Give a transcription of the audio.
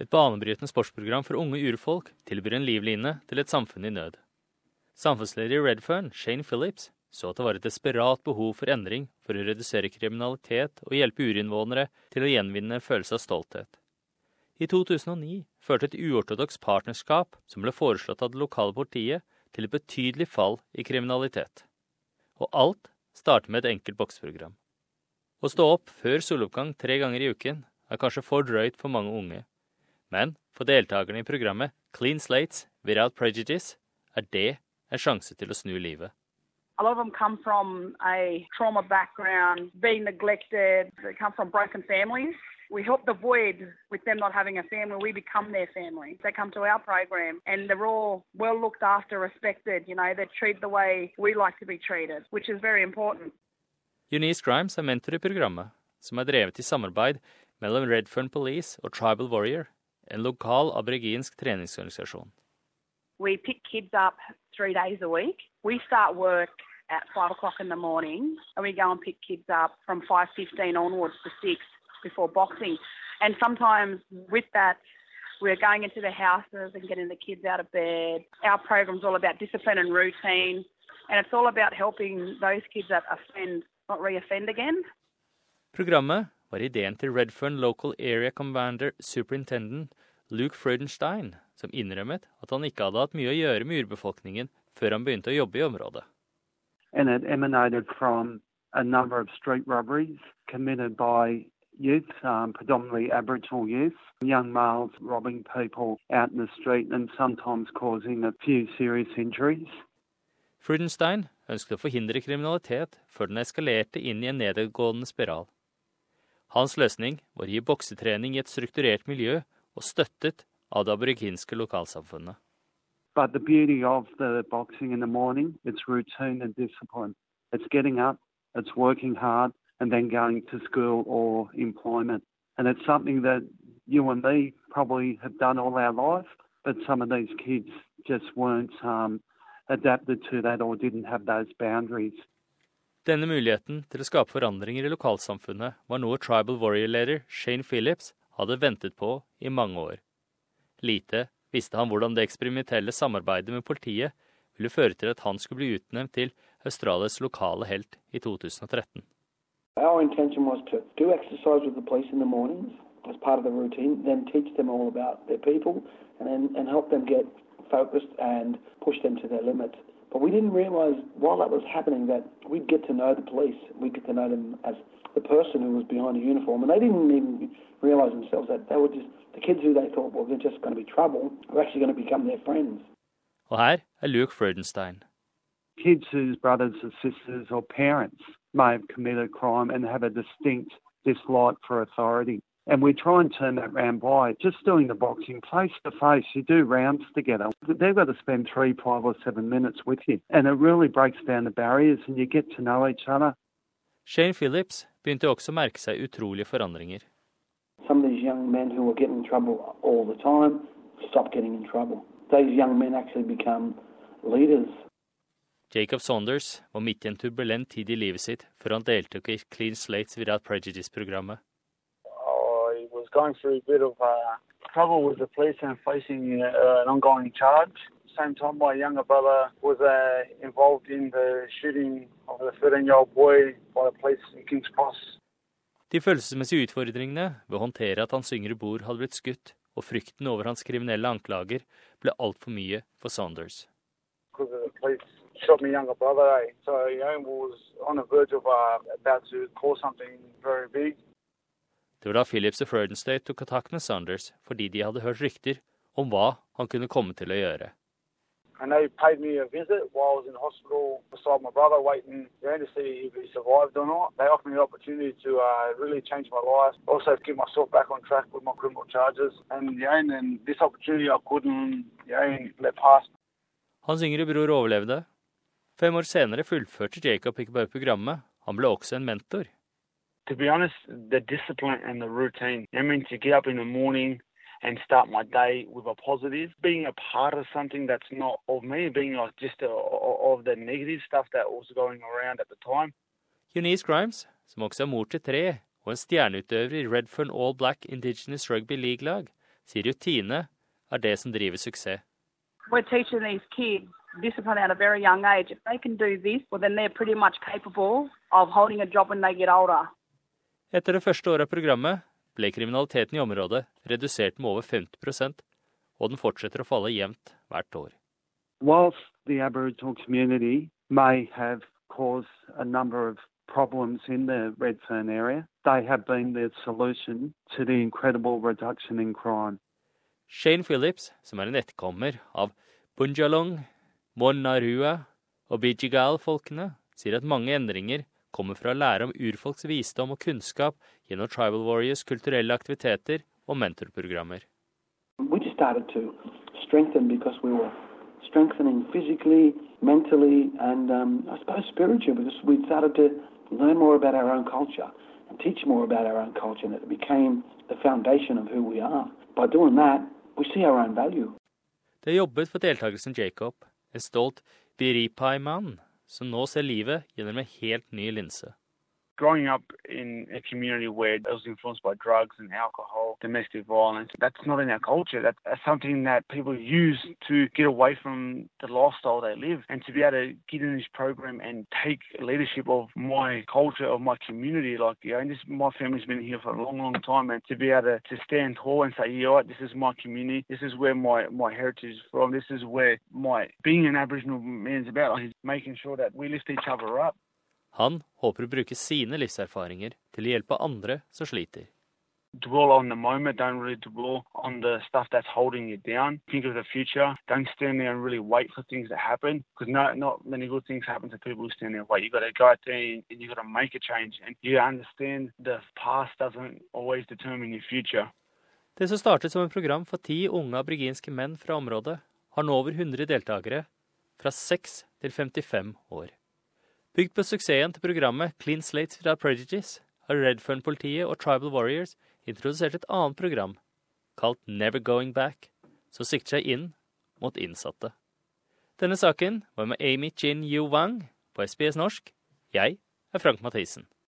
Et banebrytende sportsprogram for unge urfolk tilbyr en livline til et samfunn i nød. Samfunnsleder i Redfern, Shane Phillips, så at det var et desperat behov for endring for å redusere kriminalitet og hjelpe urinnvånere til å gjenvinne en følelse av stolthet. I 2009 førte et uortodoks partnerskap som ble foreslått av det lokale politiet, til et betydelig fall i kriminalitet. Og alt starter med et enkelt bokseprogram. Å stå opp før soloppgang tre ganger i uken er kanskje for drøyt for mange unge. Men for deltakerne i programmet Clean Slates Without Prejudice er det en sjanse til å snu livet. A lot of them come from a trauma background, being neglected, they come from broken families. We help the void with them not having a family. We become their family. They come to our program and they're all well looked after, respected. You know, they're treated the way we like to be treated, which is very important. Eunice Grimes er mentor i programmet, som er drevet i samarbeid mellom Redfern Police og Tribal Warrior, en lokal aboriginsk treningsorganisasjon. We pick kids up three days a week. We start work at five o'clock in the morning, and we go and pick kids up from five fifteen onwards to six before boxing. And sometimes with that, we're going into the houses and getting the kids out of bed. Our program's all about discipline and routine, and it's all about helping those kids that offend not re-offend again. Programmet var ideen til Redfern Local Area Commander Superintendent Luke Freudenstein, som innrømmet at han ikke hadde hatt mye å gjøre med urbefolkningen før han begynte å jobbe i området. a number of street robberies committed by youth, um, predominantly Aboriginal youth, young males robbing people out in the street and sometimes causing a few serious injuries. Frudenstein ønsket å forhindre kriminalitet før den eskalerte inn i en nedadgående spiral. Hans løsning var å gi boksetrening i et strukturert miljø og støttet av det aboriginske lokalsamfunnet. But the beauty of the boxing in the morning, it's routine and discipline. It's getting up, it's working hard, and then going to school or employment. And it's something that you and me probably have done all our life, but some of these kids just weren't um, adapted to that or didn't have those boundaries. Denne muligheten til å skape forandringer i lokalsamfunnet var noe Tribal Warrior-leder Shane Phillips hadde ventet på i mange år. Lite visste han hvordan det eksperimentelle samarbeidet med politiet ville føre til at han skulle bli utnevnt til Australias lokale helt i 2013. Our intention was to do exercise with the police in the mornings as part of the routine, then teach them all about their people and, then, and help them get focused and push them to their limits. But we didn't realise while that was happening that we'd get to know the police. The person who was behind the uniform. And they didn't even realise themselves that they were just the kids who they thought were just going to be trouble were actually going to become their friends. Og her er Luke Freudenstein. Kids whose brothers or sisters or parents may have committed a crime and have a distinct dislike for authority. And we try and turn that round by just doing the boxing face to face. You do rounds together. They've got to spend three, five, or seven minutes with you. And it really breaks down the barriers and you get to know each other. Shane Phillips begynte også å merke seg utrolige forandringer. Some of these young men who were getting in trouble all the time stopped getting in trouble. Those young men actually become leaders. Jacob Saunders var midt i en turbulent tid i livet sitt før han deltok i Clean Slates Without Prejudice-programmet. I was going through a bit of trouble with the police and facing an ongoing charge. Same time, my younger brother was involved in the shooting of a 13-year-old boy by the police in Kings Cross. De følelsesmessige utfordringene ved å håndtere at hans yngre bror hadde blitt skutt, og frykten over hans kriminelle anklager, ble altfor mye for Saunders. Eh? uh. Det var da Phillips og Freudenstein tok kontakt med Saunders fordi de hadde hørt rykter om hva han kunne komme til å gjøre. And they paid me a visit while I was in hospital beside my brother, waiting you know, to see if he survived or not. They offered me the opportunity to uh, really change my life, also get myself back on track with my criminal charges. And, you know, and then this opportunity I couldn't you know, let pass. Hans yngre bror overlevde. Fem år senere fullførte Jacob ikke bare programmet, han ble også en mentor. To be honest, the discipline and the routine. I mean, to get up in the morning and start my day with a positive, being a part of something that's not of me, being like just a, of the negative stuff that was going around at the time. Eunice Grimes, som også er mor til tre og en stjerneutøver i Redfern All Black Indigenous Rugby League-lag, sier rutine er det som driver suksess. We're teaching these kids discipline at a very young age. If they can do this, well, then they're pretty much capable of holding a job when they get older. Etter det første året av programmet ble kriminaliteten i området redusert med over 50% og den fortsetter å falle jevnt hvert år. Whilst the Aboriginal community may have caused a number of problems in the Redfern area, they have been the solution to the incredible reduction in crime. Shane Phillips, som er en etterkommer av Bunjalong, Monarua og Bijigal-folkene, sier at mange endringer kommer fra å lære om urfolks visdom og kunnskap gjennom Tribal Warriors kulturelle aktiviteter og mentorprogrammer. We just started to strengthen because we were strengthening physically, mentally, and um, I suppose spiritually because we started to learn more about our own culture and teach more about our own culture, and it became the foundation of who we are. By doing that, we see our own value. Det er jobbet for deltakelsen Jacob, en stolt Biripai-mann som nå ser livet gjennom en helt ny linse. Growing up in a community where it was influenced by drugs and alcohol, domestic violence, that's not in our culture. That's, something that people use to get away from the lifestyle they live. And to be able to get in this program and take leadership of my culture, of my community, like, you know, and this, my family's been here for a long, long time, and to be able to, to stand tall and say, yeah, this is my community, this is where my, my heritage is from, this is where my being an Aboriginal man is about, like, making sure that we lift each other up. Han håper å bruke sine livserfaringer til å hjelpe andre som sliter. dwell on the moment. Don't really dwell on the stuff that's holding you down. Think of the future. Don't stand there and really wait for things to happen because no, not many good things happen to people who stand there and wait. You've got to go out there and you've got to make a change. And you understand the past doesn't always determine your future. Det som startet som et program for ti unge aboriginske menn fra området, har nå over 100 deltakere, fra 6 til 55 år. Bygd på suksessen til programmet Clean Slates Without Prejudice har Redfern-politiet og Tribal Warriors introdusert et annet program, kalt Never Going Back, som sikter seg inn mot innsatte. Denne saken var med Amy Chin Yu Wang på SBS norsk. Jeg er Frank Mathisen.